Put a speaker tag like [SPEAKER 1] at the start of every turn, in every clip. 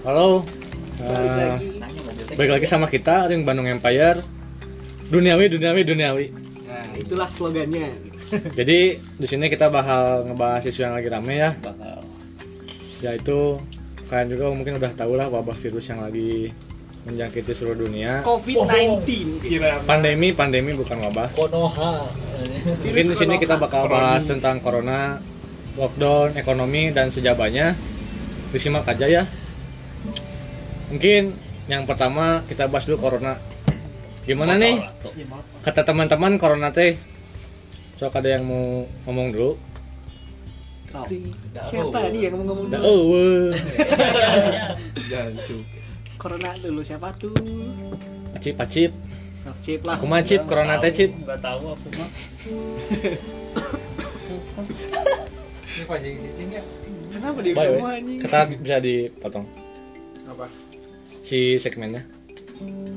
[SPEAKER 1] Halo.
[SPEAKER 2] Balik lagi.
[SPEAKER 1] balik lagi sama kita Ring Bandung Empire. Duniawi, duniawi, duniawi.
[SPEAKER 2] Nah, itulah slogannya.
[SPEAKER 1] Jadi di sini kita bakal ngebahas isu yang lagi rame ya,
[SPEAKER 3] bakal
[SPEAKER 1] yaitu kalian juga mungkin udah tahu lah wabah virus yang lagi menjangkiti seluruh dunia.
[SPEAKER 2] COVID-19.
[SPEAKER 1] Pandemi, pandemi bukan wabah.
[SPEAKER 3] Konoha
[SPEAKER 1] Mungkin di sini kita bakal bahas tentang corona, lockdown, ekonomi dan sejabanya. Disimak aja ya. Mungkin yang pertama kita bahas dulu corona. Gimana nih? Kata teman-teman corona teh. Sok ada yang mau ngomong dulu.
[SPEAKER 2] Siapa tadi yang ngomong-ngomong
[SPEAKER 1] Da
[SPEAKER 2] dulu?
[SPEAKER 1] oh.
[SPEAKER 2] Corona dulu siapa tuh?
[SPEAKER 1] Acip, acip.
[SPEAKER 2] Sok cip lah.
[SPEAKER 1] Aku mah cip, corona teh cip.
[SPEAKER 3] nggak tahu aku mah
[SPEAKER 2] Kenapa di rumah anjing?
[SPEAKER 1] Kata bisa dipotong
[SPEAKER 4] apa
[SPEAKER 1] si segmennya.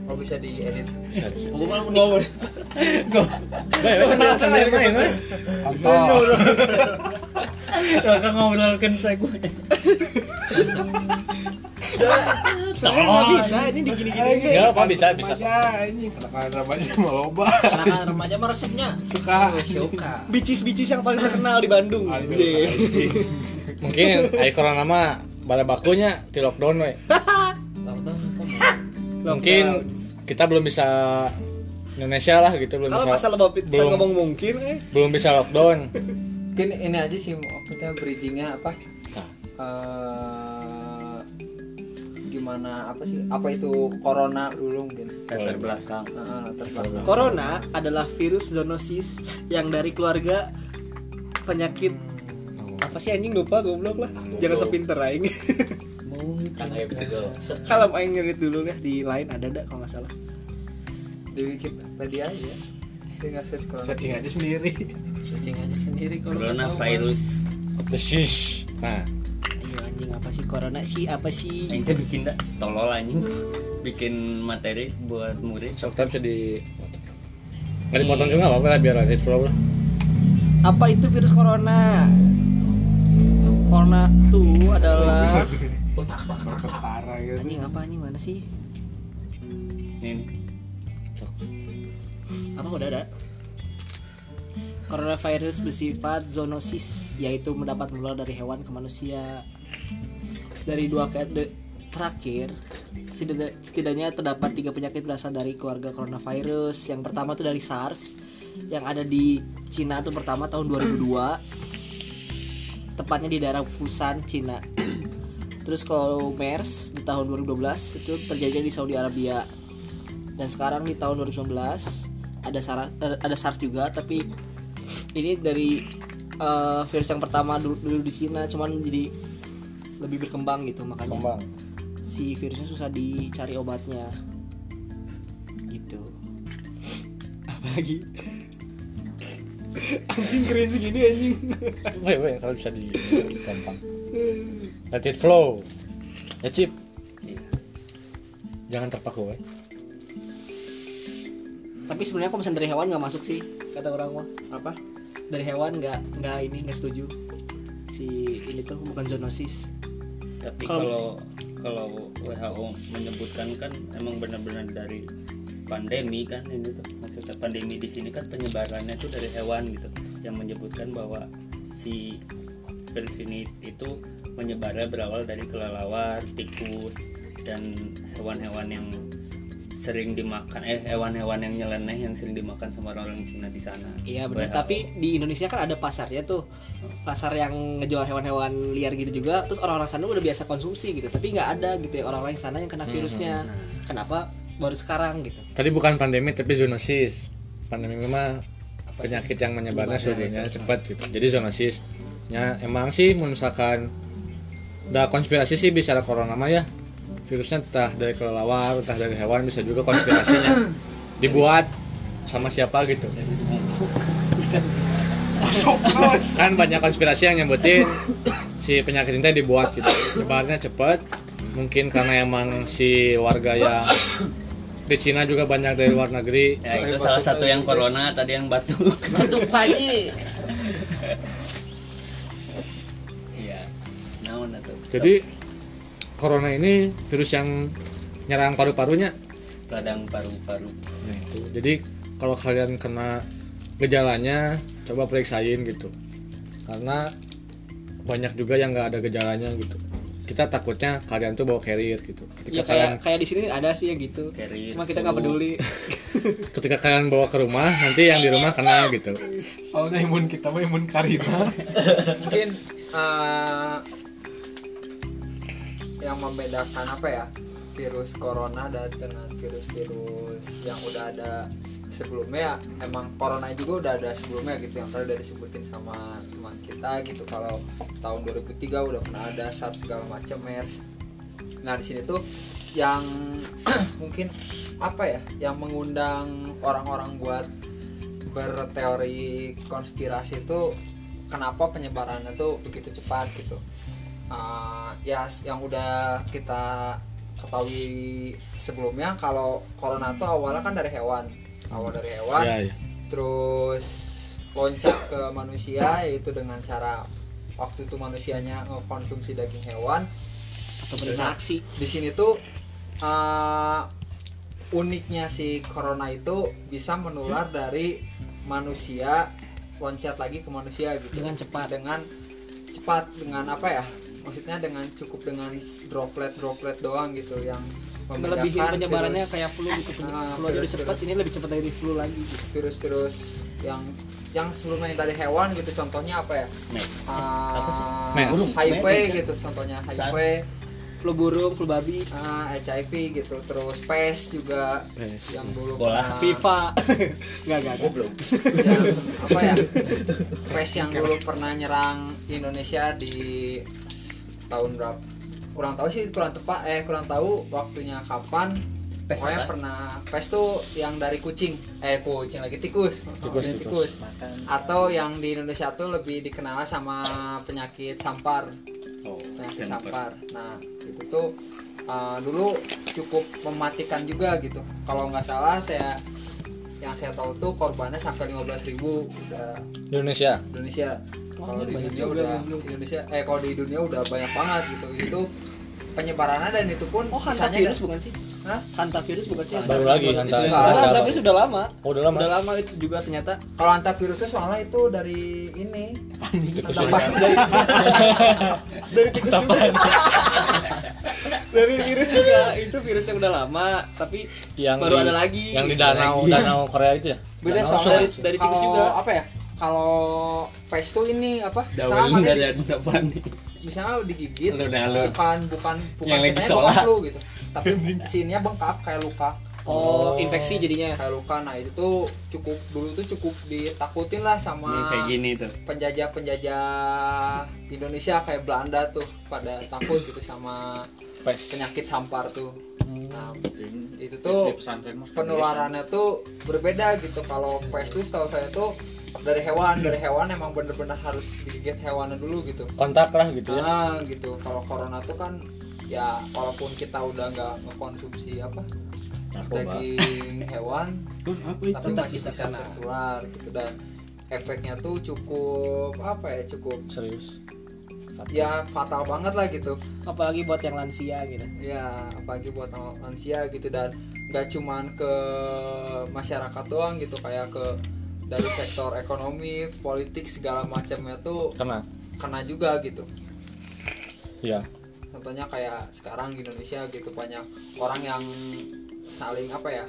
[SPEAKER 4] oh bisa diedit
[SPEAKER 1] Bisa, bisa.
[SPEAKER 3] aku malah mau
[SPEAKER 1] Baik, weh, sambil sambil main, weh.
[SPEAKER 3] Kakak ngobrolkan saya gue
[SPEAKER 2] Soalnya nggak bisa ini digini-gini.
[SPEAKER 1] Enggak apa bisa, bisa.
[SPEAKER 4] remaja anjing kenakalan remaja mah loba
[SPEAKER 5] Kenakalan remaja mah resepnya
[SPEAKER 4] suka
[SPEAKER 5] suka.
[SPEAKER 2] Bicis-bicis yang paling terkenal di Bandung.
[SPEAKER 1] Mungkin ai corona mah pada bakunya di lockdown we. Mungkin kita belum bisa Indonesia lah gitu belum
[SPEAKER 2] Kalau
[SPEAKER 1] bisa
[SPEAKER 2] masalah Bapak saya
[SPEAKER 1] belum.
[SPEAKER 2] ngomong mungkin eh.
[SPEAKER 1] belum bisa lockdown.
[SPEAKER 4] mungkin ini aja sih kita bridgingnya apa?
[SPEAKER 1] Nah.
[SPEAKER 4] Eh, gimana apa sih? Apa itu corona dulu mungkin?
[SPEAKER 3] Latar belakang.
[SPEAKER 4] Nah, latar belakang.
[SPEAKER 2] Corona adalah virus zoonosis yang dari keluarga penyakit. Apa sih anjing? Lupa goblok lah. Jangan sepinter aing
[SPEAKER 3] kan ayo Google.
[SPEAKER 2] kalau aing ngerit dulu ya di lain ada ada kalau nggak salah?
[SPEAKER 4] Di Wikipedia aja. Tinggal search corona
[SPEAKER 6] searching aja sendiri.
[SPEAKER 5] Searching aja sendiri kalau nggak tahu.
[SPEAKER 3] coronavirus
[SPEAKER 1] Desis. Nah,
[SPEAKER 2] ayo anjing apa sih corona sih? Apa sih?
[SPEAKER 3] Aing teh bikin dah tolol anjing. Bikin materi buat murid.
[SPEAKER 1] Sok bisa di Nggak dipotong juga apa-apa lah biar lanjut flow lah.
[SPEAKER 2] apa itu virus corona? Corona itu adalah
[SPEAKER 6] gitu
[SPEAKER 2] anjing apa anjing mana sih
[SPEAKER 3] ini
[SPEAKER 2] apa udah ada Coronavirus bersifat zoonosis, yaitu mendapat menular dari hewan ke manusia. Dari dua kade terakhir, setidaknya- setidaknya terdapat tiga penyakit berasal dari keluarga coronavirus. Yang pertama tuh dari SARS, yang ada di Cina tuh pertama tahun 2002, tepatnya di daerah Fusan, Cina. Terus kalau MERS di tahun 2012 itu terjadi di Saudi Arabia. Dan sekarang di tahun 2019 ada SARS, ada SARS juga tapi ini dari eh, virus yang pertama dulu, dulu di Cina cuman jadi lebih berkembang gitu makanya
[SPEAKER 1] Kembang.
[SPEAKER 2] si virusnya susah dicari obatnya gitu apalagi anjing keren segini anjing
[SPEAKER 1] Weh, weh, kalau bisa di gampang. Let it flow. Ya, Cip. Jangan terpaku, weh.
[SPEAKER 2] tapi sebenarnya kalau misalnya dari hewan nggak masuk sih kata orang mah
[SPEAKER 4] apa
[SPEAKER 2] dari hewan nggak nggak ini nggak setuju si ini tuh bukan zoonosis
[SPEAKER 3] tapi
[SPEAKER 2] Kalau-
[SPEAKER 3] kalau kalau WHO menyebutkan kan emang benar-benar dari pandemi kan ini tuh maksudnya pandemi di sini kan penyebarannya tuh dari hewan gitu yang menyebutkan bahwa si virus ini itu menyebarnya berawal dari kelelawar, tikus dan hewan-hewan yang sering dimakan eh hewan-hewan yang nyeleneh yang sering dimakan sama orang-orang Cina di sana.
[SPEAKER 2] Iya benar. Tapi di Indonesia kan ada pasarnya tuh, pasar yang ngejual hewan-hewan liar gitu juga. Terus orang-orang sana udah biasa konsumsi gitu. Tapi nggak ada gitu ya orang-orang sana yang kena virusnya. Kenapa baru sekarang gitu?
[SPEAKER 1] Tadi bukan pandemi tapi zoonosis. Pandemi mah penyakit yang menyebarnya seluruhnya cepat gitu. Jadi zoonosis. Ya emang sih misalkan udah konspirasi sih bicara corona mah ya. Virusnya entah dari kelelawar, entah dari hewan bisa juga konspirasinya dibuat sama siapa gitu. kan banyak konspirasi yang nyebutin si penyakit ini dibuat gitu. Nyebarnya cepet. Mungkin karena emang si warga yang di Cina juga banyak dari luar negeri
[SPEAKER 3] Ya itu salah satu yang corona tadi yang batuk.
[SPEAKER 5] Batuk pagi.
[SPEAKER 1] Jadi corona ini virus yang nyerang paru-parunya.
[SPEAKER 3] Kadang paru-paru.
[SPEAKER 1] Nah itu. Jadi kalau kalian kena gejalanya coba periksain gitu. Karena banyak juga yang nggak ada gejalanya gitu. Kita takutnya kalian tuh bawa carrier gitu. Ketika
[SPEAKER 2] ya
[SPEAKER 1] kalian
[SPEAKER 2] kayak kayak di sini ada sih yang gitu.
[SPEAKER 3] Carrier,
[SPEAKER 2] cuma kita nggak peduli.
[SPEAKER 1] Ketika kalian bawa ke rumah nanti yang di rumah kena gitu.
[SPEAKER 6] Soalnya imun kita mah imun karina.
[SPEAKER 4] mungkin eh, yang membedakan apa ya virus corona dan dengan virus-virus yang udah ada sebelumnya. Emang corona juga udah ada sebelumnya gitu yang tadi udah disebutin sama teman kita gitu. Kalau tahun 2003 udah pernah ada SARS segala macam MERS. Nah di sini tuh yang mungkin apa ya yang mengundang orang-orang buat berteori konspirasi itu kenapa penyebarannya tuh begitu cepat gitu Uh, ya yang udah kita ketahui sebelumnya kalau corona tuh awalnya kan dari hewan. Awal dari hewan
[SPEAKER 1] ya ya
[SPEAKER 4] terus loncat ke manusia yaitu dengan cara waktu itu manusianya mengkonsumsi daging hewan.
[SPEAKER 2] Atau berinteraksi.
[SPEAKER 4] Di sini tuh uh, uniknya si corona itu bisa menular dari manusia loncat lagi ke manusia gitu.
[SPEAKER 2] Dengan cepat.
[SPEAKER 4] dengan cepat dengan apa ya maksudnya dengan cukup dengan droplet droplet doang gitu yang
[SPEAKER 2] melebihin
[SPEAKER 4] membedakan
[SPEAKER 2] penyebarannya
[SPEAKER 4] virus-
[SPEAKER 2] kayak flu gitu. Penye-
[SPEAKER 4] Ah,
[SPEAKER 2] flu aja udah
[SPEAKER 4] virus-
[SPEAKER 2] cepat ini lebih cepat dari flu lagi gitu.
[SPEAKER 4] virus-virus yang yang sebelumnya dari hewan gitu contohnya apa ya. Ah,
[SPEAKER 1] Mes.
[SPEAKER 4] HIV
[SPEAKER 3] Mes.
[SPEAKER 4] gitu contohnya HIV
[SPEAKER 2] flu burung flu babi.
[SPEAKER 4] Ah, HIV gitu terus PES juga.
[SPEAKER 1] Pes.
[SPEAKER 4] yang dulu
[SPEAKER 3] Bola.
[SPEAKER 4] pernah-
[SPEAKER 2] FIFA. Nggak nggak
[SPEAKER 4] yang apa ya? PES yang dulu pernah nyerang Indonesia di tahun berapa? Kurang tahu sih kurang tepat eh kurang tahu waktunya kapan.
[SPEAKER 3] PES
[SPEAKER 4] pokoknya
[SPEAKER 3] apa?
[SPEAKER 4] pernah PES tuh yang dari kucing. Eh kucing lagi tikus.
[SPEAKER 1] Tikus,
[SPEAKER 4] Dari
[SPEAKER 1] tikus.
[SPEAKER 4] atau yang di Indonesia tuh lebih dikenal sama penyakit sampar.
[SPEAKER 3] Oh
[SPEAKER 4] penyakit sampar. nah itu tuh uh, dulu cukup mematikan juga gitu. Kalau nggak salah saya yang saya tahu tuh korbannya sampai 15.000 ribu. Udah.
[SPEAKER 1] Indonesia?
[SPEAKER 4] Indonesia kalau di dunia
[SPEAKER 2] juga
[SPEAKER 4] udah. Indonesia eh kalau di dunia udah banyak banget gitu. Itu penyebarannya dan itu pun
[SPEAKER 2] oh
[SPEAKER 4] misalnya
[SPEAKER 2] hantavirus bukan sih?
[SPEAKER 4] Hah?
[SPEAKER 2] hantavirus bukan sih?
[SPEAKER 1] Baru lagi
[SPEAKER 2] Itu
[SPEAKER 1] hanta
[SPEAKER 2] yang-
[SPEAKER 4] Hanta-
[SPEAKER 1] hanta-
[SPEAKER 2] hantavirus sudah lama.
[SPEAKER 1] Oh udah lama.
[SPEAKER 2] Udah lama itu juga ternyata.
[SPEAKER 4] Kalau antivirusnya soalnya itu dari ini.
[SPEAKER 1] Tikus
[SPEAKER 4] Apa?
[SPEAKER 2] dari dari tikus juga. Dari virus juga. Itu virus yang udah lama tapi
[SPEAKER 1] yang
[SPEAKER 2] baru
[SPEAKER 1] di-
[SPEAKER 2] ada lagi
[SPEAKER 1] yang di danau danau Korea itu ya?
[SPEAKER 4] Beda soalnya
[SPEAKER 2] dari- dari tikus juga.
[SPEAKER 4] apa ya kalau pes tuh ini apa
[SPEAKER 3] Daun ada depan nih.
[SPEAKER 4] misalnya lu digigit
[SPEAKER 3] Alun-alun.
[SPEAKER 4] bukan bukan bukan
[SPEAKER 3] Yang lagi sholat.
[SPEAKER 4] lu gitu tapi sininya bengkak kayak luka
[SPEAKER 2] oh infeksi jadinya
[SPEAKER 4] kayak luka nah itu tuh cukup dulu tuh cukup ditakutin lah
[SPEAKER 3] Nih,
[SPEAKER 4] sama
[SPEAKER 3] kayak gini tuh.
[SPEAKER 4] penjajah-penjajah Indonesia kayak Belanda tuh pada takut gitu sama
[SPEAKER 1] Pes.
[SPEAKER 4] penyakit sampar tuh
[SPEAKER 2] Hmm.
[SPEAKER 4] nah, itu tuh penularannya tuh berbeda gitu kalau pes tuh setahu saya tuh dari hewan dari hewan emang bener-bener harus digigit hewannya dulu gitu.
[SPEAKER 1] Kontak lah gitu ya.
[SPEAKER 4] Ah gitu. Kalau corona tuh kan ya walaupun kita udah nggak ngekonsumsi apa
[SPEAKER 3] Narkoba.
[SPEAKER 4] daging hewan tapi
[SPEAKER 2] Tetap
[SPEAKER 4] masih
[SPEAKER 2] bisa kena.
[SPEAKER 4] tertular gitu. Dan efeknya tuh cukup apa ya cukup
[SPEAKER 1] serius?
[SPEAKER 4] Ya fatal banget lah gitu.
[SPEAKER 2] Apalagi buat yang lansia gitu.
[SPEAKER 4] Ya apalagi buat manusia gitu. Dan nggak cuman ke masyarakat doang gitu kayak ke dari sektor ekonomi politik segala macamnya tuh
[SPEAKER 1] kena.
[SPEAKER 4] kena juga gitu.
[SPEAKER 1] Ya
[SPEAKER 4] contohnya kayak sekarang di Indonesia gitu banyak orang yang saling apa ya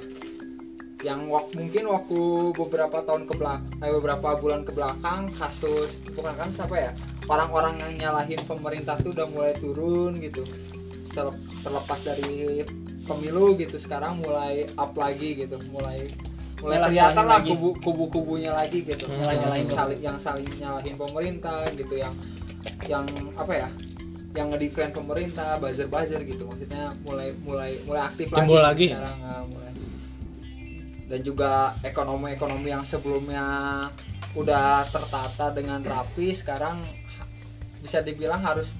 [SPEAKER 4] yang wak, mungkin waktu beberapa tahun ke belakang eh, beberapa bulan ke belakang kasus bukan kan siapa ya orang-orang yang nyalahin pemerintah tuh udah mulai turun gitu. Terlepas dari pemilu gitu sekarang mulai up lagi gitu mulai mulai kelihatan lah
[SPEAKER 2] lagi.
[SPEAKER 4] kubu kubu kubunya lagi gitu
[SPEAKER 1] Hmm.
[SPEAKER 4] yang
[SPEAKER 2] Nyalahin
[SPEAKER 4] saling yang saling nyalahin pemerintah gitu yang yang apa ya yang ngedefend pemerintah buzzer buzzer gitu maksudnya mulai mulai mulai aktif lagi,
[SPEAKER 1] lagi.
[SPEAKER 4] sekarang ah, mulai dan juga ekonomi ekonomi yang sebelumnya udah tertata dengan rapi sekarang bisa dibilang harus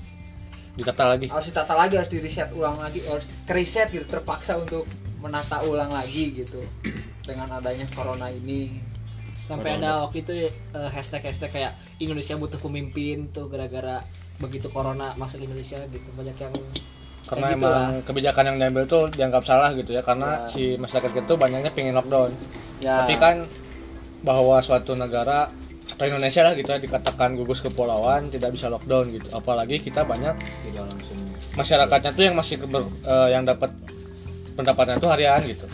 [SPEAKER 1] ditata lagi
[SPEAKER 4] harus ditata lagi harus di reset ulang lagi harus reset gitu terpaksa untuk menata ulang lagi gitu dengan adanya corona ini.
[SPEAKER 2] Sampai ada waktu itu eh, hashtag hashtag kayak Indonesia butuh pemimpin tuh gara-gara begitu corona masuk Indonesia gitu. Banyak yang
[SPEAKER 1] karena
[SPEAKER 2] Ya gitulah.
[SPEAKER 1] emang kebijakan yang diambil tuh dianggap salah gitu ya karena si masyarakat itu banyaknya pengen lockdown.
[SPEAKER 2] Ya.
[SPEAKER 1] tapi kan bahwa suatu negara atau Indonesia lah gitu ya dikatakan gugus kepulauan tidak bisa lockdown gitu. Apalagi kita banyak masyarakatnya tuh yang masih keber- eh, yang dapat pendapatnya tuh harian gitu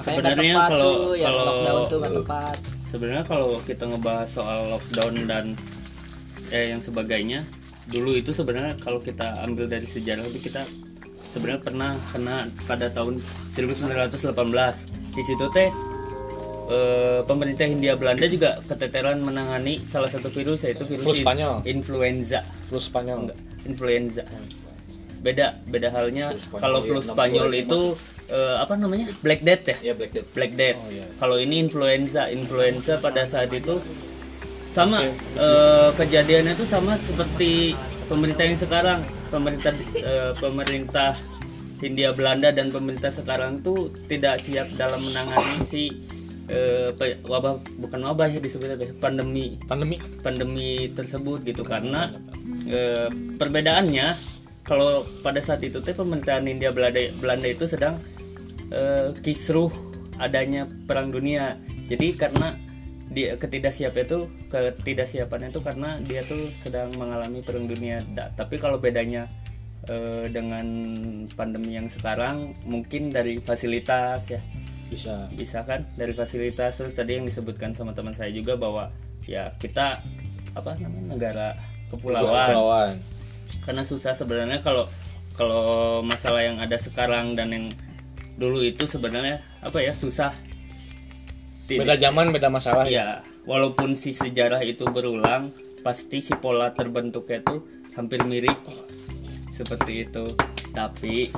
[SPEAKER 3] Sebenarnya
[SPEAKER 2] tepat
[SPEAKER 3] kalau- kalau-
[SPEAKER 2] lockdown tuh nggak tepat.
[SPEAKER 3] sebenarnya kalau kita ngebahas soal lockdown dan eh yang sebagainya dulu itu sebenarnya kalau kita ambil dari sejarah itu kita sebenarnya pernah kena pada tahun 1918 di situ teh eh, pemerintah Hindia Belanda juga keteteran menangani salah satu virus yaitu virus
[SPEAKER 1] Flu
[SPEAKER 3] in-
[SPEAKER 1] Spanyol.
[SPEAKER 3] influenza.
[SPEAKER 1] Flu Spanyol.
[SPEAKER 3] Enggak influenza beda beda halnya kalau flu Spanyol itu eh, apa namanya? Black Death ya?
[SPEAKER 4] Ya black death.
[SPEAKER 3] Black Death.
[SPEAKER 1] Oh, iya.
[SPEAKER 3] Kalau ini influenza, influenza pada saat itu sama eh, kejadiannya itu sama seperti pemerintah yang sekarang, pemerintah eh, pemerintah Hindia Belanda dan pemerintah sekarang tuh tidak siap dalam menangani si eh, pe- wabah bukan wabah ya disebutnya apa ya, pandemi.
[SPEAKER 1] Pandemi.
[SPEAKER 3] Pandemi tersebut gitu. Karena eh, perbedaannya kalau pada saat itu teh pemerintahan India Belanda Belanda itu sedang eh, kisruh adanya perang dunia. Jadi karena dia ketidaksiapan itu ketidaksiapan itu karena dia tuh sedang mengalami perang dunia. Da- tapi kalau bedanya eh, dengan pandemi yang sekarang mungkin dari fasilitas ya.
[SPEAKER 1] Bisa.
[SPEAKER 3] Bisa kan? Dari fasilitas terus tadi yang disebutkan sama teman saya juga bahwa ya kita apa namanya negara kepulauan.
[SPEAKER 1] Kepulauan
[SPEAKER 3] karena susah sebenarnya kalau kalau masalah yang ada sekarang dan yang dulu itu sebenarnya apa ya susah. Tidak-
[SPEAKER 1] beda zaman beda masalah. Ya
[SPEAKER 3] walaupun si sejarah itu berulang pasti si pola terbentuknya itu hampir mirip seperti itu. Tapi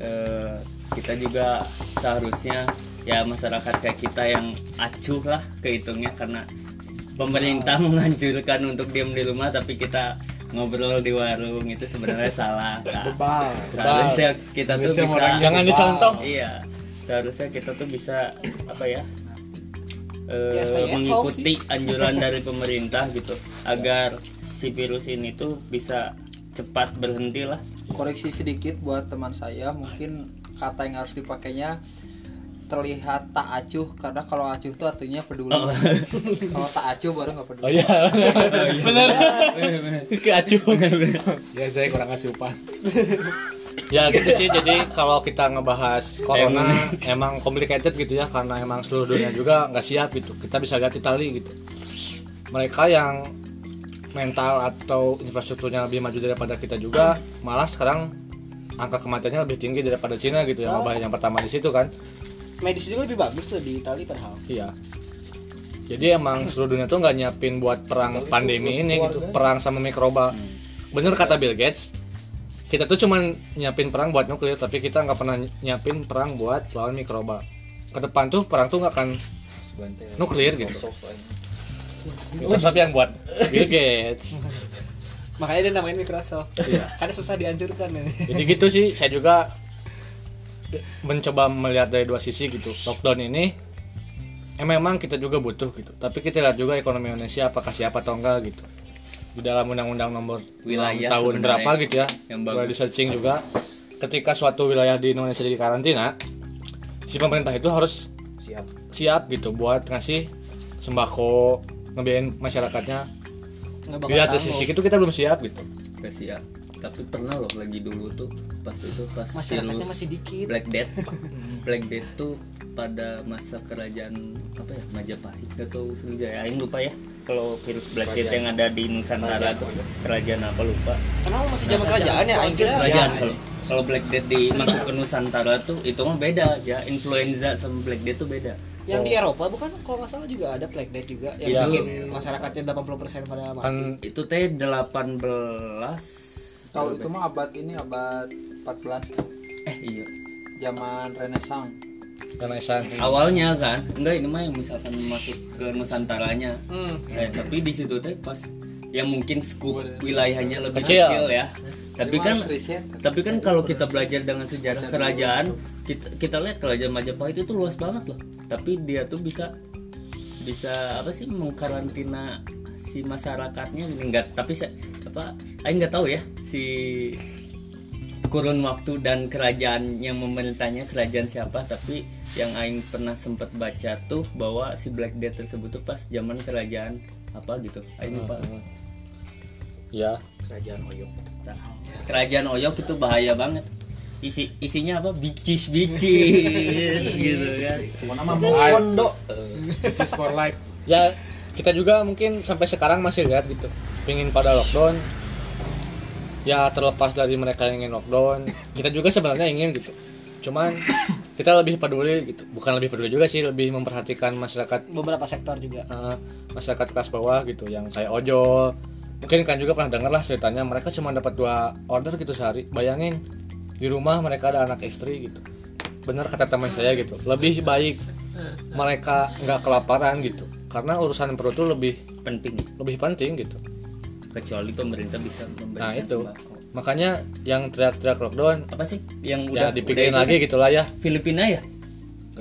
[SPEAKER 3] eh, kita juga seharusnya ya masyarakat kayak kita yang acuh lah kehitungnya karena pemerintah menganjurkan untuk diam di rumah tapi kita ngobrol di warung itu sebenarnya salah.
[SPEAKER 6] Bebal.
[SPEAKER 3] seharusnya kita tuh bisa
[SPEAKER 1] jangan dicontoh.
[SPEAKER 3] Iya. Seharusnya kita tuh bisa apa ya eh,
[SPEAKER 2] Ya, home
[SPEAKER 3] mengikuti anjuran dari pemerintah gitu agar si virus ini tuh bisa cepat berhenti lah
[SPEAKER 4] koreksi sedikit buat teman saya mungkin kata yang harus dipakainya terlihat tak acuh karena kalau acuh itu artinya peduli. Kalau tak acuh baru nggak peduli.
[SPEAKER 1] Oh iya. Bener. Keacuh
[SPEAKER 6] Ya saya kurang asupan.
[SPEAKER 1] ya gitu sih. Jadi kalau kita ngebahas corona emang. complicated gitu ya karena emang seluruh dunia juga nggak siap gitu. Kita bisa lihat Itali gitu. Mereka yang mental atau infrastrukturnya lebih maju daripada kita juga malah sekarang angka kematiannya lebih tinggi daripada Cina gitu ya wabah yang pertama di situ kan
[SPEAKER 2] medis juga lebih bagus tuh di Itali padahal.
[SPEAKER 1] Iya. Jadi emang seluruh dunia tuh nggak nyiapin buat perang pandemi ini gitu perang sama mikroba. Bener kata Bill Gates kita tuh cuman nyiapin perang buat nuklir tapi kita nggak pernah nyiapin perang buat lawan mikroba. Ke depan tuh perang tuh nggak akan nuklir gitu. Tapi yang buat? Bill Gates.
[SPEAKER 2] Makanya dia namain Microsoft. Karena susah dianjurkan
[SPEAKER 1] jadi gitu sih saya juga mencoba melihat dari dua sisi gitu. Lockdown ini eh, memang kita juga butuh gitu. Tapi kita lihat juga ekonomi Indonesia apakah siapa atau enggak gitu. Di dalam undang-undang nomor
[SPEAKER 3] Wilayah
[SPEAKER 1] 6 tahun berapa gitu ya
[SPEAKER 3] yang bagus.
[SPEAKER 1] di searching juga ketika suatu wilayah di Indonesia jadi karantina si pemerintah itu harus
[SPEAKER 4] siap.
[SPEAKER 1] siap gitu buat ngasih sembako ngebiayain masyarakatnya.
[SPEAKER 2] Nggak bakal
[SPEAKER 1] lihat dari sisi itu kita belum siap gitu.
[SPEAKER 3] Gak siap tapi pernah loh lagi dulu tuh pas itu pas
[SPEAKER 2] masyarakatnya
[SPEAKER 3] virus
[SPEAKER 2] masih dikit.
[SPEAKER 3] Black Death. Black Death tuh pada masa kerajaan apa ya Majapahit atau Sriwijaya. Aing lupa ya kalau virus Black Death yang ada di Nusantara tuh kerajaan apa? lupa.
[SPEAKER 2] Emang masih zaman kerajaan. ya aing kira?
[SPEAKER 3] Kerajaan kalau kalau Black Death dimasuk ke Nusantara tuh itu mah beda ya influenza sama Black Death tuh beda.
[SPEAKER 2] Yang di Eropa bukan? Kalau nggak salah juga ada Black Death juga yang
[SPEAKER 1] Iya.
[SPEAKER 2] bikin masyarakatnya 80% pada mati.
[SPEAKER 1] Kan
[SPEAKER 3] itu teh 18
[SPEAKER 4] tahu itu mah abad ini abad 14
[SPEAKER 3] eh iya.
[SPEAKER 4] Zaman Renaissance.
[SPEAKER 1] Renaissance.
[SPEAKER 3] Awalnya kan enggak ini mah yang misalkan masuk ke Nusantaranya.
[SPEAKER 2] Hmm.
[SPEAKER 3] Eh, tapi di situ teh pas yang mungkin skup wilayahnya lebih
[SPEAKER 1] Kecil.
[SPEAKER 3] kecil, ya. Tapi kan tapi kan kalau kita belajar dengan sejarah kerajaan, kita kita lihat kerajaan Majapahit itu luas banget loh. Tapi dia tuh bisa bisa apa sih mengkarantina si masyarakatnya? Enggak tapi saya apa Aing nggak tahu ya si kurun waktu dan kerajaan yang memerintahnya kerajaan siapa tapi yang aing pernah sempat baca tuh bahwa si Black Death tersebut tuh pas zaman kerajaan apa gitu. Aing lupa.
[SPEAKER 1] Ya.
[SPEAKER 4] Kerajaan Oyok.
[SPEAKER 3] Nah, kerajaan Oyok itu bahaya banget. Isi isinya apa? Bicis bicis gitu kan.
[SPEAKER 2] Nama Mokondo
[SPEAKER 6] Just for life.
[SPEAKER 1] ya kita juga mungkin sampai sekarang masih lihat gitu pingin pada lockdown ya terlepas dari mereka yang ingin lockdown kita juga sebenarnya ingin gitu. Cuman kita lebih peduli gitu. Bukan lebih peduli juga sih lebih memperhatikan masyarakat.
[SPEAKER 2] Beberapa sektor juga.
[SPEAKER 1] Eh, masyarakat kelas bawah gitu yang kayak ojol. Mungkin kan juga pernah dengar lah ceritanya mereka cuma dapat dua order gitu sehari. Bayangin di rumah mereka ada anak istri gitu. Bener kata teman saya gitu lebih baik mereka nggak kelaparan gitu. Karena urusan perut itu lebih
[SPEAKER 3] penting.
[SPEAKER 1] lebih penting gitu
[SPEAKER 3] kecuali pemerintah bisa memberikan
[SPEAKER 1] nah itu.
[SPEAKER 3] sembako.
[SPEAKER 1] makanya yang teriak-teriak lockdown
[SPEAKER 3] apa sih? Yang
[SPEAKER 1] ya
[SPEAKER 3] udah
[SPEAKER 1] dipikirin
[SPEAKER 3] udah
[SPEAKER 1] lagi
[SPEAKER 3] kan?
[SPEAKER 1] gitulah ya.
[SPEAKER 3] Filipina ya?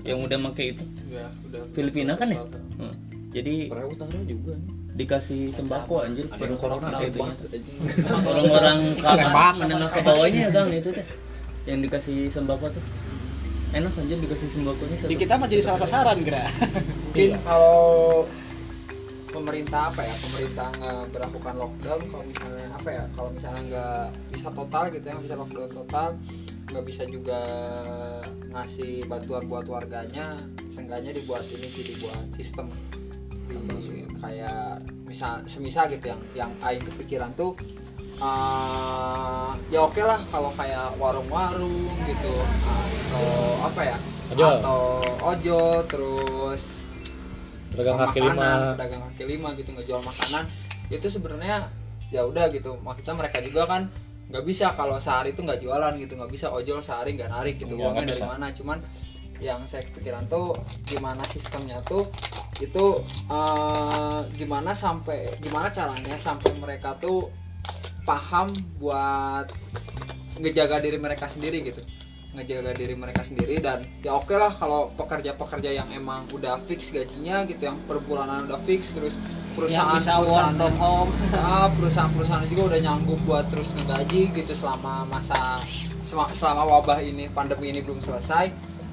[SPEAKER 3] Yang udah make itu?
[SPEAKER 4] Ya udah
[SPEAKER 3] Filipina kan ya? Hmm. jadi
[SPEAKER 6] Korea Utara juga.
[SPEAKER 3] dikasih sembako anjir per
[SPEAKER 6] corona
[SPEAKER 3] kayak
[SPEAKER 6] ada
[SPEAKER 3] itunya. orang-orang kapan menengah ke bawahnya gang itu teh. Yang dikasih sembako tuh. Enak anjir dikasih sembakonya
[SPEAKER 2] di kita mah jadi salah sasaran kira
[SPEAKER 4] mungkin kalau pemerintah apa ya pemerintah nggak berlakukan lockdown kalau misalnya apa ya kalau misalnya nggak bisa total gitu ya nggak bisa lockdown total nggak bisa juga ngasih bantuan buat warganya seenggaknya dibuat ini sih dibuat sistem di kayak misal semisal gitu yang yang aing kepikiran tuh eh, ya oke lah kalau kayak warung-warung gitu atau apa ya
[SPEAKER 1] Ojol.
[SPEAKER 4] atau ojol terus
[SPEAKER 1] pedagang kaki
[SPEAKER 4] makanan,
[SPEAKER 1] lima
[SPEAKER 4] pedagang kaki lima gitu ngejual makanan. Itu sebenarnya ya udah gitu. Maksudnya mereka juga kan nggak bisa kalau sehari itu nggak jualan gitu. Nggak bisa ojol sehari nggak narik gitu.
[SPEAKER 1] Iya,
[SPEAKER 4] uangnya
[SPEAKER 1] nggak
[SPEAKER 4] dari
[SPEAKER 1] bisa.
[SPEAKER 4] mana? Cuman yang saya pikiran tuh gimana sistemnya tuh itu eh, gimana sampai gimana caranya sampai mereka tuh paham buat ngejaga diri mereka sendiri gitu ngejaga diri mereka sendiri dan ya oke lah kalau pekerja-pekerja yang emang udah fix gajinya gitu yang per bulanan udah fix terus
[SPEAKER 2] yang
[SPEAKER 4] perusahaan
[SPEAKER 2] bisa
[SPEAKER 4] perusahaan
[SPEAKER 2] from home.
[SPEAKER 4] Ah, perusahaan-perusahaan juga udah nyanggup buat terus ngegaji gitu selama masa selama wabah ini pandemi ini belum selesai.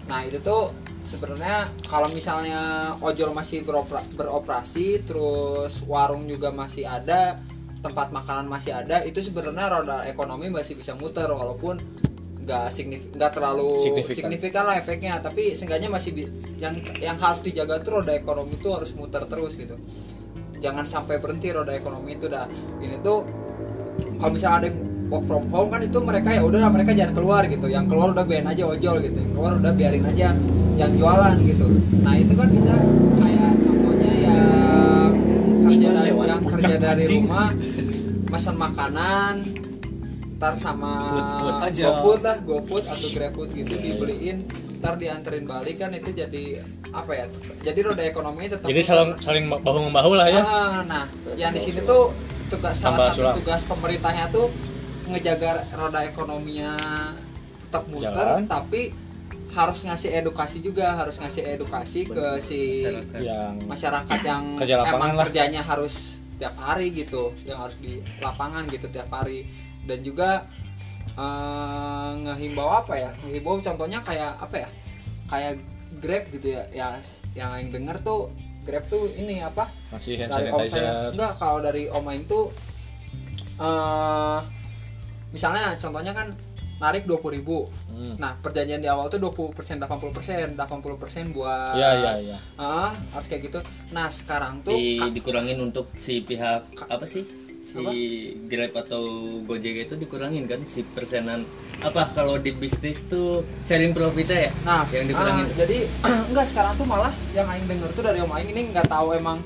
[SPEAKER 4] Nah itu tuh sebenarnya kalau misalnya ojol masih beropera- beroperasi terus warung juga masih ada tempat makanan masih ada itu sebenarnya roda ekonomi masih bisa muter walaupun nggak signif nggak terlalu
[SPEAKER 1] Signifikan.
[SPEAKER 4] signifikan. lah efeknya. Tapi seenggaknya masih bi- yang yang harus dijaga tuh roda ekonomi itu harus muter terus gitu. Jangan sampai berhenti roda ekonomi itu dah. Ini tuh kalau misalnya ada yang work from home kan itu mereka ya udah mereka jangan keluar gitu. Yang keluar udah biarin aja ojol gitu. Yang keluar udah biarin aja yang jualan gitu. Nah itu kan bisa kayak contohnya yang kerja dari yang kerja dari rumah pesan makanan ntar sama
[SPEAKER 3] Food, food.
[SPEAKER 2] Aja.
[SPEAKER 4] GoFood lah GoFood atau GrabFood gitu dibeliin ntar dianterin balik kan itu jadi apa ya jadi roda ekonomi tetap
[SPEAKER 1] jadi saling saling bahu membahu lah ya
[SPEAKER 4] Ah, nah, yang di sini tuh tugas
[SPEAKER 1] Tambah
[SPEAKER 4] salah satu
[SPEAKER 1] sulam.
[SPEAKER 4] tugas pemerintahnya tuh ngejaga roda ekonominya tetap muter,
[SPEAKER 1] Jalan.
[SPEAKER 4] tapi harus ngasih edukasi juga, harus ngasih edukasi ke si
[SPEAKER 3] Masyarakat.
[SPEAKER 1] yang
[SPEAKER 4] masyarakat yang
[SPEAKER 1] Kerja
[SPEAKER 4] emang
[SPEAKER 1] lah.
[SPEAKER 4] kerjanya harus tiap hari gitu, yang harus di lapangan gitu tiap hari, dan juga eh, ngehimbau apa ya, ngehimbau contohnya kayak apa ya, kayak Grab gitu ya, ya yang yang denger tuh Grab tuh ini apa?
[SPEAKER 1] masih hand
[SPEAKER 4] dari om saya.
[SPEAKER 1] Sanitizer
[SPEAKER 4] enggak kalau dari om Aing tuh eh misalnya contohnya kan narik 20.000 ribu.
[SPEAKER 1] Hmm.
[SPEAKER 4] nah perjanjian di awal tuh 20% 80% 80% buat
[SPEAKER 1] ya ya ya
[SPEAKER 4] Ah, harus kayak gitu. Nah sekarang tuh
[SPEAKER 3] di, dikurangin untuk si pihak apa sih si
[SPEAKER 4] Apa?
[SPEAKER 3] Grab atau Gojek itu dikurangin kan si persenan apa kalau di bisnis tuh sharing profitnya ya
[SPEAKER 4] nah
[SPEAKER 3] yang dikurangin
[SPEAKER 4] ah, jadi enggak sekarang tuh malah yang Aing denger tuh dari om Aing ini nggak tahu emang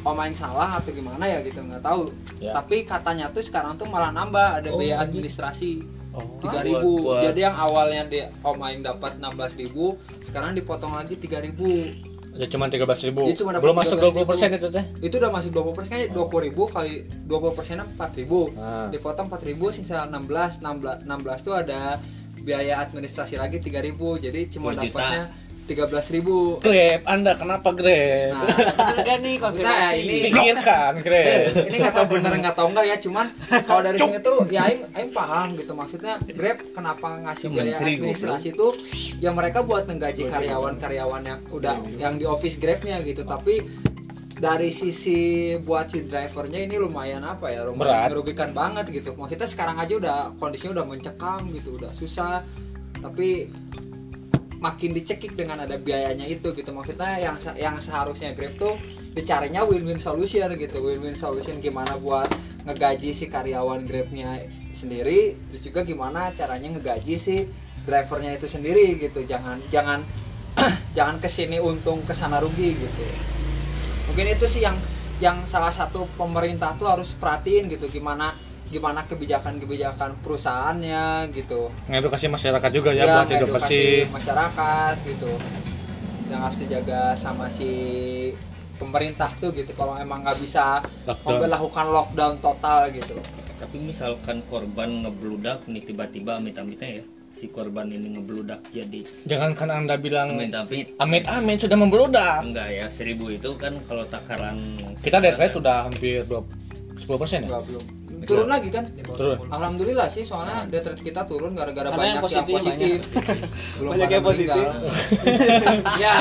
[SPEAKER 4] om Aing salah atau gimana ya gitu nggak tahu
[SPEAKER 1] Ya.
[SPEAKER 4] tapi katanya tuh sekarang tuh malah nambah ada
[SPEAKER 3] Oh,
[SPEAKER 4] biaya
[SPEAKER 3] gitu.
[SPEAKER 4] administrasi
[SPEAKER 1] oh
[SPEAKER 4] tiga
[SPEAKER 3] Buat-
[SPEAKER 4] ribu
[SPEAKER 3] buat-
[SPEAKER 4] jadi yang awalnya di om aing dapat 16.000 ribu sekarang dipotong lagi tiga ribu
[SPEAKER 1] ya cuma tiga belas ribu.
[SPEAKER 4] Ya,
[SPEAKER 1] belum masuk
[SPEAKER 4] dua
[SPEAKER 1] puluh persen itu teh.
[SPEAKER 4] Itu udah masuk dua puluh persen kan dua puluh ribu kali dua puluh persen empat ribu.
[SPEAKER 1] Ah.
[SPEAKER 4] dipotong empat ribu sisa enam belas enam belas enam belas tuh ada biaya administrasi lagi tiga ribu. Jadi cuma dapatnya 13 ribu.
[SPEAKER 1] Grab, anda kenapa Grab?
[SPEAKER 4] Nah,
[SPEAKER 2] bener nih
[SPEAKER 4] konfirmasi? Ya, ini
[SPEAKER 1] pikirkan Grab.
[SPEAKER 4] Ini nggak tahu bener nggak tahu enggak ya, cuman kalau dari sini tuh ya Aing, Aing paham gitu. Maksudnya Grab kenapa ngasih biaya administrasi itu Ya mereka buat ngegaji karyawan-karyawan yang udah yang di office Grabnya gitu. Tapi dari sisi buat si drivernya ini lumayan apa ya lumayan merugikan banget gitu. Maksudnya sekarang aja udah kondisinya udah mencekam gitu udah susah. Tapi makin dicekik dengan ada biayanya itu gitu. Maksudnya yang yang seharusnya Grab tuh dicarinya win-win solution gitu. Win-win solution gimana buat ngegaji si karyawan Grabnya sendiri terus juga gimana caranya ngegaji si drivernya itu sendiri gitu. Jangan jangan jangan ke sini untung ke sana rugi gitu. Mungkin itu sih yang yang salah satu pemerintah tuh harus perhatiin gitu gimana gimana kebijakan-kebijakan perusahaannya gitu
[SPEAKER 1] Ngedukasi masyarakat juga ya,
[SPEAKER 4] ya,
[SPEAKER 1] buat hidup bersih.
[SPEAKER 4] masyarakat gitu yang harus dijaga sama si pemerintah tuh gitu kalau emang nggak bisa
[SPEAKER 1] Lockdown.
[SPEAKER 4] memperlakukan lockdown total gitu
[SPEAKER 3] tapi misalkan korban ngebludak nih tiba-tiba amit-amitnya ya si korban ini ngebludak jadi
[SPEAKER 1] Jangankan Anda bilang
[SPEAKER 3] amit-amit
[SPEAKER 1] amit-amit sudah membludak.
[SPEAKER 3] enggak ya seribu itu kan kalau takaran
[SPEAKER 1] Kita death rate udah hampir 10 persen ya?
[SPEAKER 4] nggak belum turun lagi kan?
[SPEAKER 1] Turun.
[SPEAKER 4] alhamdulillah sih soalnya death rate kita turun gara-gara
[SPEAKER 2] Karena yang
[SPEAKER 4] banyak yang
[SPEAKER 2] positif
[SPEAKER 4] positif, belum
[SPEAKER 2] Banyak yang positif.
[SPEAKER 4] ya.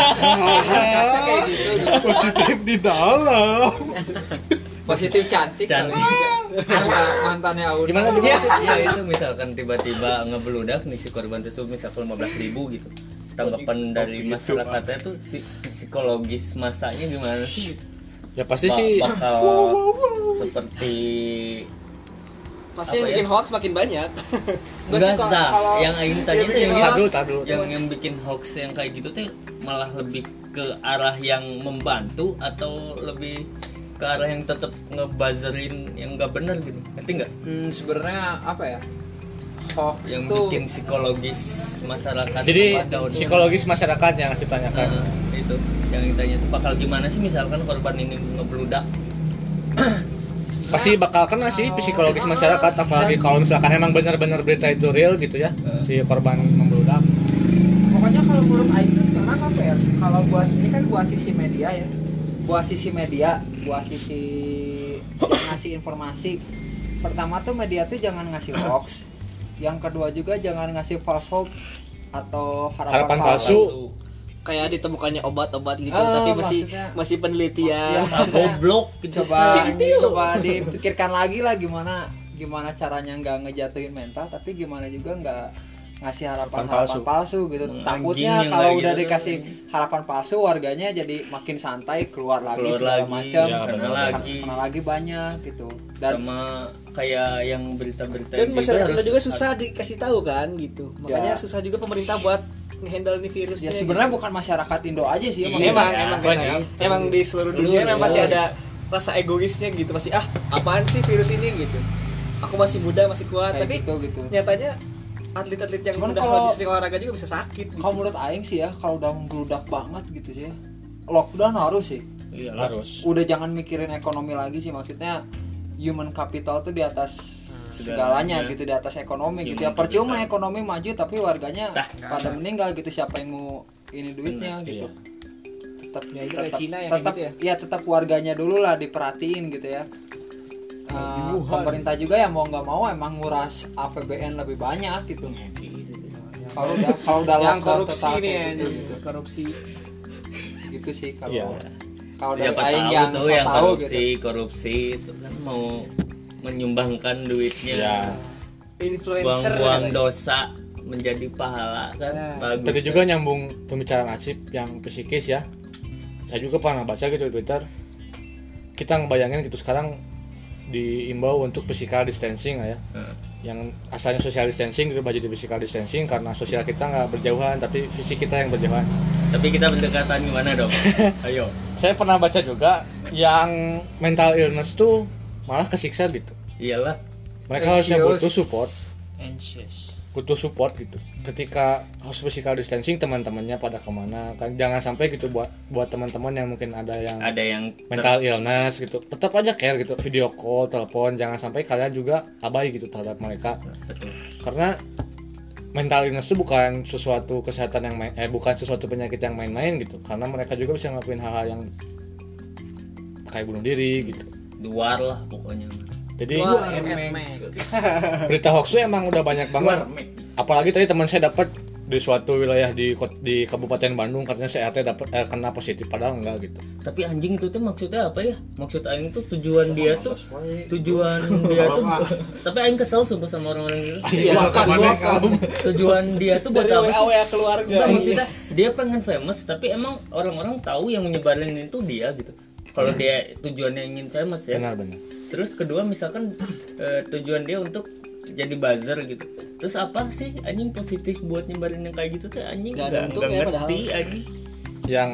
[SPEAKER 4] Kasih kayak gitu, gitu.
[SPEAKER 1] Positif di dalam.
[SPEAKER 4] positif cantik.
[SPEAKER 3] Cantik.
[SPEAKER 4] Ala, mantannya Aun
[SPEAKER 1] Gimana dulu?
[SPEAKER 3] ya itu misalkan tiba-tiba ngebludak nih si korban tersebut misalkan 15 ribu gitu. Tanggapan dari masyarakatnya tuh si- psikologis masanya gimana sih? Gitu?
[SPEAKER 1] Ya pasti
[SPEAKER 3] Ba-
[SPEAKER 1] sih.
[SPEAKER 3] bakal seperti
[SPEAKER 2] Pasti yang
[SPEAKER 3] ya?
[SPEAKER 2] bikin hoax makin banyak.
[SPEAKER 4] Enggak sih, kalau-
[SPEAKER 3] yang aing tanya tuh yang
[SPEAKER 1] Tar dulu, tar dulu.
[SPEAKER 3] yang yang bikin hoax yang kayak gitu tuh malah lebih ke arah yang membantu atau lebih ke arah yang tetap ngebuzzerin yang nggak benar gitu ngerti nggak
[SPEAKER 4] Hmm, sebenarnya apa ya? Hoax
[SPEAKER 3] yang
[SPEAKER 4] tuh
[SPEAKER 3] bikin psikologis masyarakat
[SPEAKER 1] jadi psikologis masyarakat yang harus ditanyakan.
[SPEAKER 3] Nah, itu yang ditanya tuh bakal gimana sih misalkan korban ini ngebludak
[SPEAKER 1] Pasti bakal kena sih psikologis masyarakat apalagi kalau misalkan emang benar-benar berita itu real gitu ya. Si korban membludak.
[SPEAKER 4] pokoknya kalau menurut Aing tuh sekarang apa ya? Kalau buat ini kan buat sisi media ya. Buat sisi media, buat sisi ngasih informasi. Pertama tuh media tuh jangan ngasih hoax. Yang kedua juga jangan ngasih false hope atau harapan,
[SPEAKER 1] Harapan
[SPEAKER 4] palsu.
[SPEAKER 1] palsu.
[SPEAKER 2] Kayak ditemukannya obat-obat gitu,
[SPEAKER 4] Ah,
[SPEAKER 2] tapi masih
[SPEAKER 4] maksudnya-
[SPEAKER 2] masih penelitian.
[SPEAKER 4] maksudnya-
[SPEAKER 3] goblok gitu
[SPEAKER 4] coba coba dipikirkan lagi lah gimana gimana caranya nggak ngejatuhin mental tapi gimana juga nggak ngasih harapan
[SPEAKER 1] Harapan
[SPEAKER 4] harapan
[SPEAKER 1] palsu.
[SPEAKER 4] palsu, gitu
[SPEAKER 3] Hmm,
[SPEAKER 4] takutnya kalau udah
[SPEAKER 3] gitu.
[SPEAKER 4] dikasih harapan palsu warganya jadi makin santai keluar lagi
[SPEAKER 3] Keluar
[SPEAKER 4] segala
[SPEAKER 3] lagi,
[SPEAKER 4] macam
[SPEAKER 1] ya,
[SPEAKER 3] kena lagi
[SPEAKER 4] kena lagi banyak gitu dan
[SPEAKER 3] sama kayak yang berita-berita
[SPEAKER 2] Dan
[SPEAKER 3] juga
[SPEAKER 2] masyarakat
[SPEAKER 3] harus-
[SPEAKER 2] juga susah dikasih tahu kan gitu. Makanya
[SPEAKER 4] Ya.
[SPEAKER 2] susah juga pemerintah buat ngehandle nih virusnya.
[SPEAKER 4] ya sebenarnya bukan masyarakat Indo aja sih
[SPEAKER 2] gitu.
[SPEAKER 4] emang
[SPEAKER 2] emang
[SPEAKER 3] Iya,
[SPEAKER 2] emang
[SPEAKER 1] banyak.
[SPEAKER 2] emang, emang di seluruh
[SPEAKER 3] Seluruh
[SPEAKER 2] dunia memang pasti ada rasa egoisnya gitu pasti ah apaan sih virus ini gitu aku masih muda masih kuat
[SPEAKER 4] kayak
[SPEAKER 2] tapi
[SPEAKER 4] gitu gitu
[SPEAKER 2] nyatanya atlet-atlet yang
[SPEAKER 4] Cuman
[SPEAKER 2] udah
[SPEAKER 4] kalau-
[SPEAKER 2] lebih sering olahraga juga bisa sakit gitu.
[SPEAKER 4] kalau menurut Aing sih ya kalau udah membludak banget gitu sih ya, lockdown harus sih
[SPEAKER 3] Iyalah.
[SPEAKER 1] Harus.
[SPEAKER 4] udah jangan mikirin ekonomi lagi sih maksudnya human capital tuh di atas segalanya
[SPEAKER 3] Segalanya.
[SPEAKER 4] gitu di atas ekonomi gitu ya percuma
[SPEAKER 3] capital.
[SPEAKER 4] ekonomi maju tapi warganya
[SPEAKER 3] Tah,
[SPEAKER 4] pada meninggal gitu siapa yang mau ini duitnya
[SPEAKER 3] Benar,
[SPEAKER 4] gitu
[SPEAKER 1] iya.
[SPEAKER 4] tetap
[SPEAKER 2] Ya, itu kayak Cina yang
[SPEAKER 4] tetap
[SPEAKER 2] gitu ya.
[SPEAKER 4] tetap warganya dulu lah diperhatiin gitu ya Eh, pemerintah juga ya mau nggak mau emang nguras APBN lebih banyak gitu kalau udah kalau udah
[SPEAKER 2] yang korupsi nih ya
[SPEAKER 4] gitu, gitu.
[SPEAKER 2] korupsi
[SPEAKER 4] gitu sih kalau
[SPEAKER 1] Iya.
[SPEAKER 4] kalau dari aing
[SPEAKER 3] tahu
[SPEAKER 4] yang so
[SPEAKER 3] yang
[SPEAKER 4] tahu
[SPEAKER 3] korupsi
[SPEAKER 4] gitu
[SPEAKER 3] korupsi itu kan mau menyumbangkan duitnya
[SPEAKER 1] Ya.
[SPEAKER 2] influencer
[SPEAKER 3] buang-buang dosa menjadi pahala kan
[SPEAKER 2] Ya.
[SPEAKER 3] bagus
[SPEAKER 1] Tadi juga nyambung pembicaraan Asip yang psikis ya. Saya juga pernah baca gitu di Twitter. Kita ngebayangin gitu sekarang diimbau untuk physical distancing ya.
[SPEAKER 3] Heeh.
[SPEAKER 1] Yang asalnya social distancing berubah jadi physical distancing karena sosial kita nggak berjauhan tapi fisik kita yang berjauhan.
[SPEAKER 3] tapi kita berdekatan gimana dong ayo
[SPEAKER 1] Saya pernah baca juga yang mental illness tuh malah kesiksa gitu.
[SPEAKER 3] iyalah.
[SPEAKER 1] Mereka harusnya
[SPEAKER 4] Anxious.
[SPEAKER 1] butuh support,
[SPEAKER 5] anxious.
[SPEAKER 1] Butuh support gitu. Ketika harus physical distancing teman-temannya pada ke mana? Kan jangan sampai gitu buat buat teman-teman yang mungkin ada yang
[SPEAKER 3] ada yang
[SPEAKER 1] mental illness gitu. Tetap aja care gitu. Video call telepon jangan sampai kalian juga abai gitu terhadap mereka.
[SPEAKER 3] Betul.
[SPEAKER 1] Karena mental illness itu bukan sesuatu kesehatan yang main, eh bukan sesuatu penyakit yang main-main gitu. Karena mereka juga bisa ngelakuin hal-hal yang kayak bunuh diri gitu
[SPEAKER 3] luar lah pokoknya.
[SPEAKER 1] Jadi berita hoax itu emang udah banyak banget. Apalagi tadi teman saya dapat di suatu wilayah di di Kabupaten Bandung katanya CRT dapat eh, kena positif padahal enggak gitu.
[SPEAKER 3] Tapi anjing itu tuh maksudnya apa ya? Maksud aing tuh tujuan dia tuh tujuan dia tuh tapi aing kesel sumpah sama orang-orang gitu
[SPEAKER 2] Iya,
[SPEAKER 3] tujuan dia tuh buat apa sih?
[SPEAKER 2] WA keluarga.
[SPEAKER 3] Enggak, maksudnya dia pengen famous tapi emang orang-orang tahu yang menyebarin itu dia gitu kalau dia tujuannya ingin famous ya.
[SPEAKER 1] Benar-benar
[SPEAKER 3] terus kedua misalkan eh, tujuan dia untuk jadi buzzer gitu. Terus apa sih anjing positif buat nyebarin yang kayak gitu tuh anjing?
[SPEAKER 2] Nggak untungnya
[SPEAKER 3] nggak ngerti anjing.
[SPEAKER 1] Yang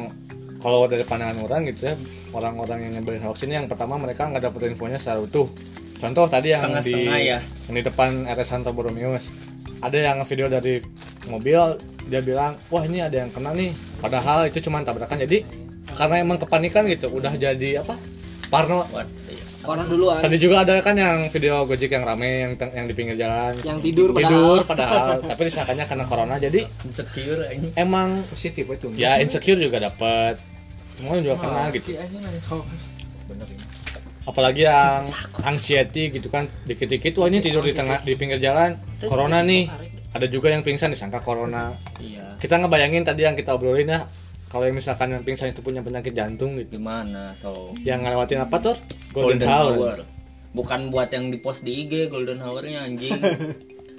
[SPEAKER 1] kalau dari pandangan orang gitu ya orang-orang yang nyebarin hoax ini yang pertama mereka nggak dapet infonya secara utuh. Contoh tadi yang di
[SPEAKER 3] Setengah-setengah ya.
[SPEAKER 1] yang di depan RS Santo Borromeus ada yang video dari mobil dia bilang wah ini ada yang kena nih. Padahal itu cuma tabrakan. Jadi karena emang kepanikan gitu udah jadi apa? Parno.
[SPEAKER 3] What?
[SPEAKER 2] Orang duluan.
[SPEAKER 1] Tadi juga ada kan yang video Gojek yang rame yang yang di pinggir jalan.
[SPEAKER 2] Yang tidur
[SPEAKER 1] tidur
[SPEAKER 2] padahal.
[SPEAKER 1] padahal tapi disangkanya karena corona jadi
[SPEAKER 3] insecure anjing.
[SPEAKER 1] emang
[SPEAKER 6] positif itu.
[SPEAKER 1] Ya insecure juga dapat semuanya juga kena gitu. apalagi yang anxiety gitu kan dikit-dikit wah ini tidur di tengah di pinggir jalan corona nih. ada juga yang pingsan disangka corona.
[SPEAKER 3] Iya.
[SPEAKER 1] Kita ngebayangin tadi yang kita obrolin ya kalau yang misalkan yang pingsan itu punya penyakit jantung gitu.
[SPEAKER 3] Gimana so?
[SPEAKER 1] Yang ngelewatin apa tuh golden, hour.
[SPEAKER 3] Bukan buat yang di post di IG golden hour-nya anjing.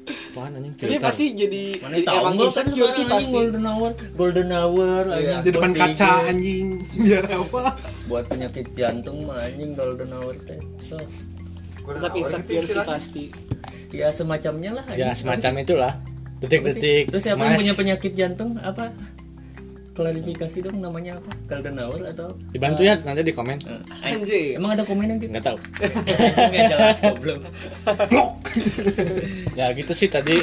[SPEAKER 1] Apaan anjing?
[SPEAKER 2] Jadi
[SPEAKER 1] filter.
[SPEAKER 2] pasti jadi,
[SPEAKER 3] mana
[SPEAKER 2] jadi
[SPEAKER 3] tahu
[SPEAKER 2] emang
[SPEAKER 3] nggak kan
[SPEAKER 2] insecure sih pasti.
[SPEAKER 3] golden hour golden hour anjing
[SPEAKER 6] di depan kaca anjing. Biar apa?
[SPEAKER 3] Buat penyakit jantung mah anjing golden hour teh. So.
[SPEAKER 2] Tetap insecure sih pasti.
[SPEAKER 3] ya semacamnya lah
[SPEAKER 1] ya
[SPEAKER 3] anjing.
[SPEAKER 1] semacam itulah. Detik-detik
[SPEAKER 3] terus siapa yang punya penyakit jantung? Apa klarifikasi dong namanya apa? Golden hour atau?
[SPEAKER 1] Dibantu ya nanti di komen.
[SPEAKER 3] Eh,
[SPEAKER 2] Anjir.
[SPEAKER 3] emang ada komen yang gitu?
[SPEAKER 1] Nggak tahu.
[SPEAKER 3] Nggak jelas goblok.
[SPEAKER 1] Ya gitu sih tadi.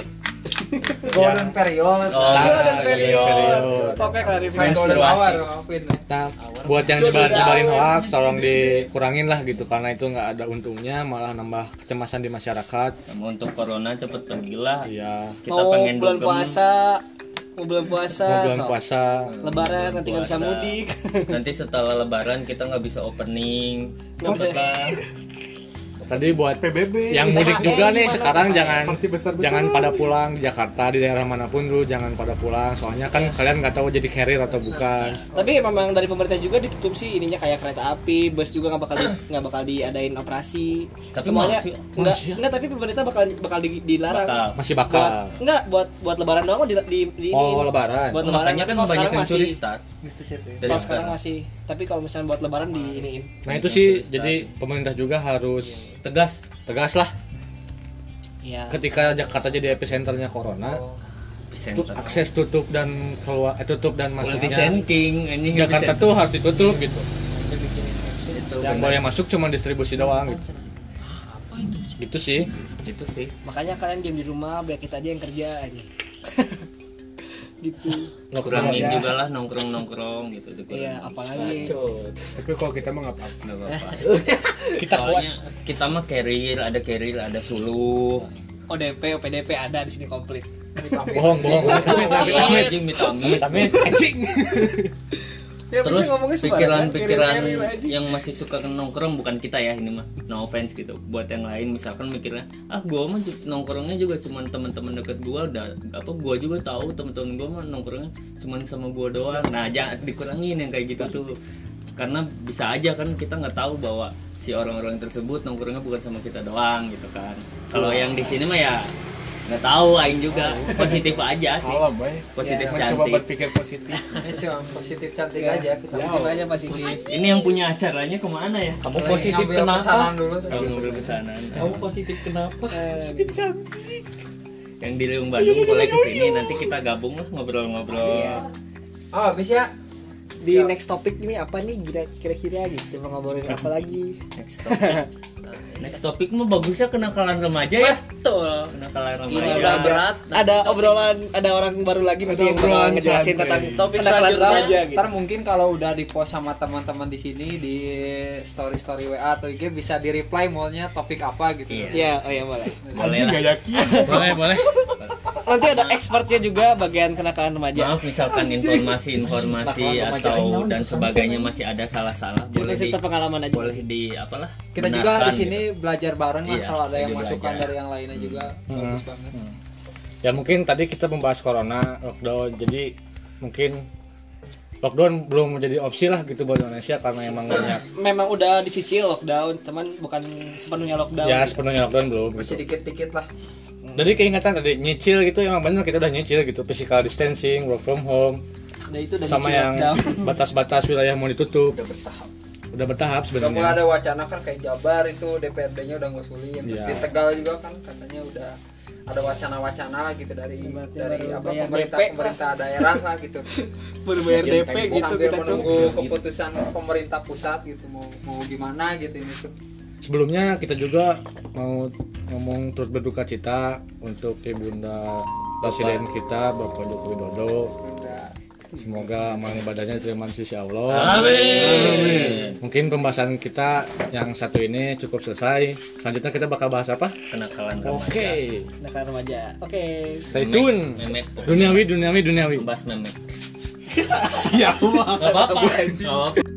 [SPEAKER 4] Golden period.
[SPEAKER 3] Oh,
[SPEAKER 1] Nah,
[SPEAKER 2] Golden
[SPEAKER 1] golden
[SPEAKER 2] period.
[SPEAKER 1] period.
[SPEAKER 2] Oke klarifikasi.
[SPEAKER 4] Main golden hour maafin. Ya.
[SPEAKER 1] Nah, buat yang nyebar nyebarin hoax tolong dikurangin lah gitu karena itu nggak ada untungnya malah nambah kecemasan di masyarakat.
[SPEAKER 3] Sama untuk corona cepet pergilah
[SPEAKER 1] ya
[SPEAKER 3] kita
[SPEAKER 2] Mau
[SPEAKER 3] pengen
[SPEAKER 2] bulan puasa, mau bulan puasa,
[SPEAKER 1] mau bulan puasa.
[SPEAKER 2] Lebaran nanti nggak bisa mudik.
[SPEAKER 3] nanti setelah lebaran kita nggak bisa opening. Lah
[SPEAKER 1] tadi buat
[SPEAKER 6] PBB
[SPEAKER 1] yang mudik juga nih sekarang jangan
[SPEAKER 6] Party besar-besaran.
[SPEAKER 1] jangan pada pulang di Jakarta di daerah mana pun dulu jangan pada pulang soalnya kan kalian nggak tahu jadi carrier atau bukan
[SPEAKER 2] Tapi memang dari pemerintah juga ditutup sih ininya kayak kereta api, bus juga nggak bakal di, nggak bakal diadain operasi.
[SPEAKER 3] Tapi
[SPEAKER 2] Semuanya nggak
[SPEAKER 1] ya?
[SPEAKER 2] nggak tapi pemerintah bakal bakal di- dilarang.
[SPEAKER 3] bakal
[SPEAKER 1] masih
[SPEAKER 2] Buat
[SPEAKER 1] bakal
[SPEAKER 2] nggak buat buat lebaran doang di di, di
[SPEAKER 1] oh
[SPEAKER 2] ini.
[SPEAKER 1] lebaran
[SPEAKER 2] Buat lebaran
[SPEAKER 3] makanya kan banyak
[SPEAKER 2] sekarang
[SPEAKER 3] yang
[SPEAKER 2] masih
[SPEAKER 3] turis start
[SPEAKER 2] kalau sekarang masih. Tapi kalau misalnya buat lebaran di iniin.
[SPEAKER 1] nah itu sih jadi pemerintah juga harus
[SPEAKER 3] tegas
[SPEAKER 1] tegas lah.
[SPEAKER 2] Ya.
[SPEAKER 1] ketika Jakarta jadi epicenternya corona
[SPEAKER 3] center
[SPEAKER 1] akses tutup dan keluar eh, tutup dan masuknya
[SPEAKER 3] ini
[SPEAKER 1] Jakarta tuh harus ditutup gitu.
[SPEAKER 3] Itu
[SPEAKER 1] yang boleh masuk cuma distribusi doang gitu. Gitu sih.
[SPEAKER 3] Itu sih.
[SPEAKER 2] Makanya kalian diam di rumah biar kita aja yang kerja ini. gitu.
[SPEAKER 3] kurangin
[SPEAKER 1] kurang
[SPEAKER 3] juga lah nongkrong nongkrong gitu.
[SPEAKER 2] Iya, apalagi.
[SPEAKER 6] Tapi kalau kita mah nggak apa-apa.
[SPEAKER 3] Nggak apa-apa.
[SPEAKER 1] Kita kuat.
[SPEAKER 3] Soalnya kita mah carrier ada carrier ada suluh.
[SPEAKER 2] ODP, OPDP ada di sini komplit.
[SPEAKER 1] bohong bohong.
[SPEAKER 3] Anjing vitamin
[SPEAKER 1] tapi
[SPEAKER 2] Ya,
[SPEAKER 3] terus pikiran-pikiran
[SPEAKER 2] aja.
[SPEAKER 3] yang masih suka nongkrong bukan kita ya ini mah. No offense gitu. Buat yang lain misalkan mikirnya ah gua mah nongkrongnya juga cuman teman-teman deket gua udah apa gua juga tahu teman-teman gua mah nongkrongnya cuman sama gua doang. Nah jangan dikurangin yang kayak gitu tuh. Karena bisa aja kan kita nggak tahu bahwa si orang-orang tersebut nongkrongnya bukan sama kita doang gitu kan. Kalau yang di sini mah ya nggak tahu aing juga. Positif aja sih.
[SPEAKER 6] Boy.
[SPEAKER 3] positif
[SPEAKER 6] Mencoba
[SPEAKER 3] cantik.
[SPEAKER 6] berpikir positif.
[SPEAKER 4] positif cantik
[SPEAKER 2] Ya,
[SPEAKER 4] aja kita
[SPEAKER 2] Positif aja positif.
[SPEAKER 3] ini yang punya acaranya ke mana ya?
[SPEAKER 4] Kamu positif pesanan dulu.
[SPEAKER 3] Kalau ngobrol pesanan.
[SPEAKER 5] Kamu positif kenapa?
[SPEAKER 2] Positif
[SPEAKER 3] yang di Bandung boleh ke sini nanti kita gabung lah ngobrol-ngobrol.
[SPEAKER 4] Oh habis ya
[SPEAKER 2] Di next topik ini apa nih kira- kira-kira gitu mau ngobrolin apa lagi?
[SPEAKER 3] next topic next topik mah bagusnya kenakalan remaja ya
[SPEAKER 5] Betul.
[SPEAKER 3] kenakalan
[SPEAKER 5] Ini
[SPEAKER 3] remaja
[SPEAKER 5] udah berat.
[SPEAKER 2] Ada obrolan, ada orang baru lagi nanti yang bakal
[SPEAKER 6] obrolan
[SPEAKER 2] ngejelasin tentang
[SPEAKER 5] Topik
[SPEAKER 2] kenakalan
[SPEAKER 5] selanjutnya,
[SPEAKER 2] remaja gitu.
[SPEAKER 4] ntar mungkin kalau udah di post sama teman-teman di sini di story story WA atau IG bisa di reply maunya topik apa gitu
[SPEAKER 3] Iya.
[SPEAKER 2] Ya, oh ya boleh.
[SPEAKER 3] boleh lah
[SPEAKER 6] Gak yakin.
[SPEAKER 1] boleh boleh
[SPEAKER 2] nanti ada expertnya juga bagian kenakalan remaja.
[SPEAKER 3] Maaf misalkan informasi-informasi atau dan sebagainya masih ada salah-salah boleh di
[SPEAKER 2] cerita pengalaman aja.
[SPEAKER 3] boleh di apalah
[SPEAKER 4] kita juga di sini
[SPEAKER 3] gitu.
[SPEAKER 4] belajar bareng lah
[SPEAKER 3] Iya,
[SPEAKER 4] kalau ada yang masukan
[SPEAKER 3] belajar.
[SPEAKER 4] dari yang lainnya juga bagus banget.
[SPEAKER 1] Ya mungkin tadi kita membahas corona lockdown jadi mungkin lockdown belum menjadi opsi lah gitu buat Indonesia karena emang banyak
[SPEAKER 2] memang udah dicicil lockdown cuman bukan sepenuhnya lockdown
[SPEAKER 1] ya sepenuhnya lockdown belum
[SPEAKER 4] masih
[SPEAKER 1] gitu.
[SPEAKER 4] dikit-dikit lah
[SPEAKER 1] Jadi keingetan tadi nyicil gitu emang bener kita udah nyicil gitu physical distancing work from home.
[SPEAKER 2] Nah, itu udah
[SPEAKER 1] sama yang batas-batas wilayah mau ditutup.
[SPEAKER 4] Udah bertahap.
[SPEAKER 1] Udah bertahap
[SPEAKER 4] udah
[SPEAKER 1] sebenarnya.
[SPEAKER 4] ada wacana kan kayak Jabar itu DPRD-nya udah ngusulin Terus
[SPEAKER 1] Iya.
[SPEAKER 4] di Tegal juga kan katanya udah ada wacana-wacana lah gitu dari
[SPEAKER 2] Berarti
[SPEAKER 4] dari apa pemerintah
[SPEAKER 2] DP lah.
[SPEAKER 4] pemerintah daerah lah gitu.
[SPEAKER 2] Baru bayar DP gitu
[SPEAKER 4] sambil
[SPEAKER 2] kita tuh.
[SPEAKER 4] menunggu keputusan pemerintah pusat gitu mau mau gimana gitu ini tuh
[SPEAKER 1] sebelumnya kita juga mau ngomong turut berduka cita untuk ibunda presiden kita Bapak Joko Widodo semoga amal ibadahnya diterima di sisi Allah
[SPEAKER 3] Amin.
[SPEAKER 1] mungkin pembahasan kita yang satu ini cukup selesai selanjutnya kita bakal bahas apa
[SPEAKER 3] Kenakalan
[SPEAKER 1] oke
[SPEAKER 3] remaja.
[SPEAKER 2] kenakalan remaja oke
[SPEAKER 1] stay tune
[SPEAKER 3] Memek.
[SPEAKER 1] duniawi duniawi duniawi
[SPEAKER 3] Membahas memek.
[SPEAKER 6] Siap.
[SPEAKER 3] Gak apa-apa. Gak apa-apa.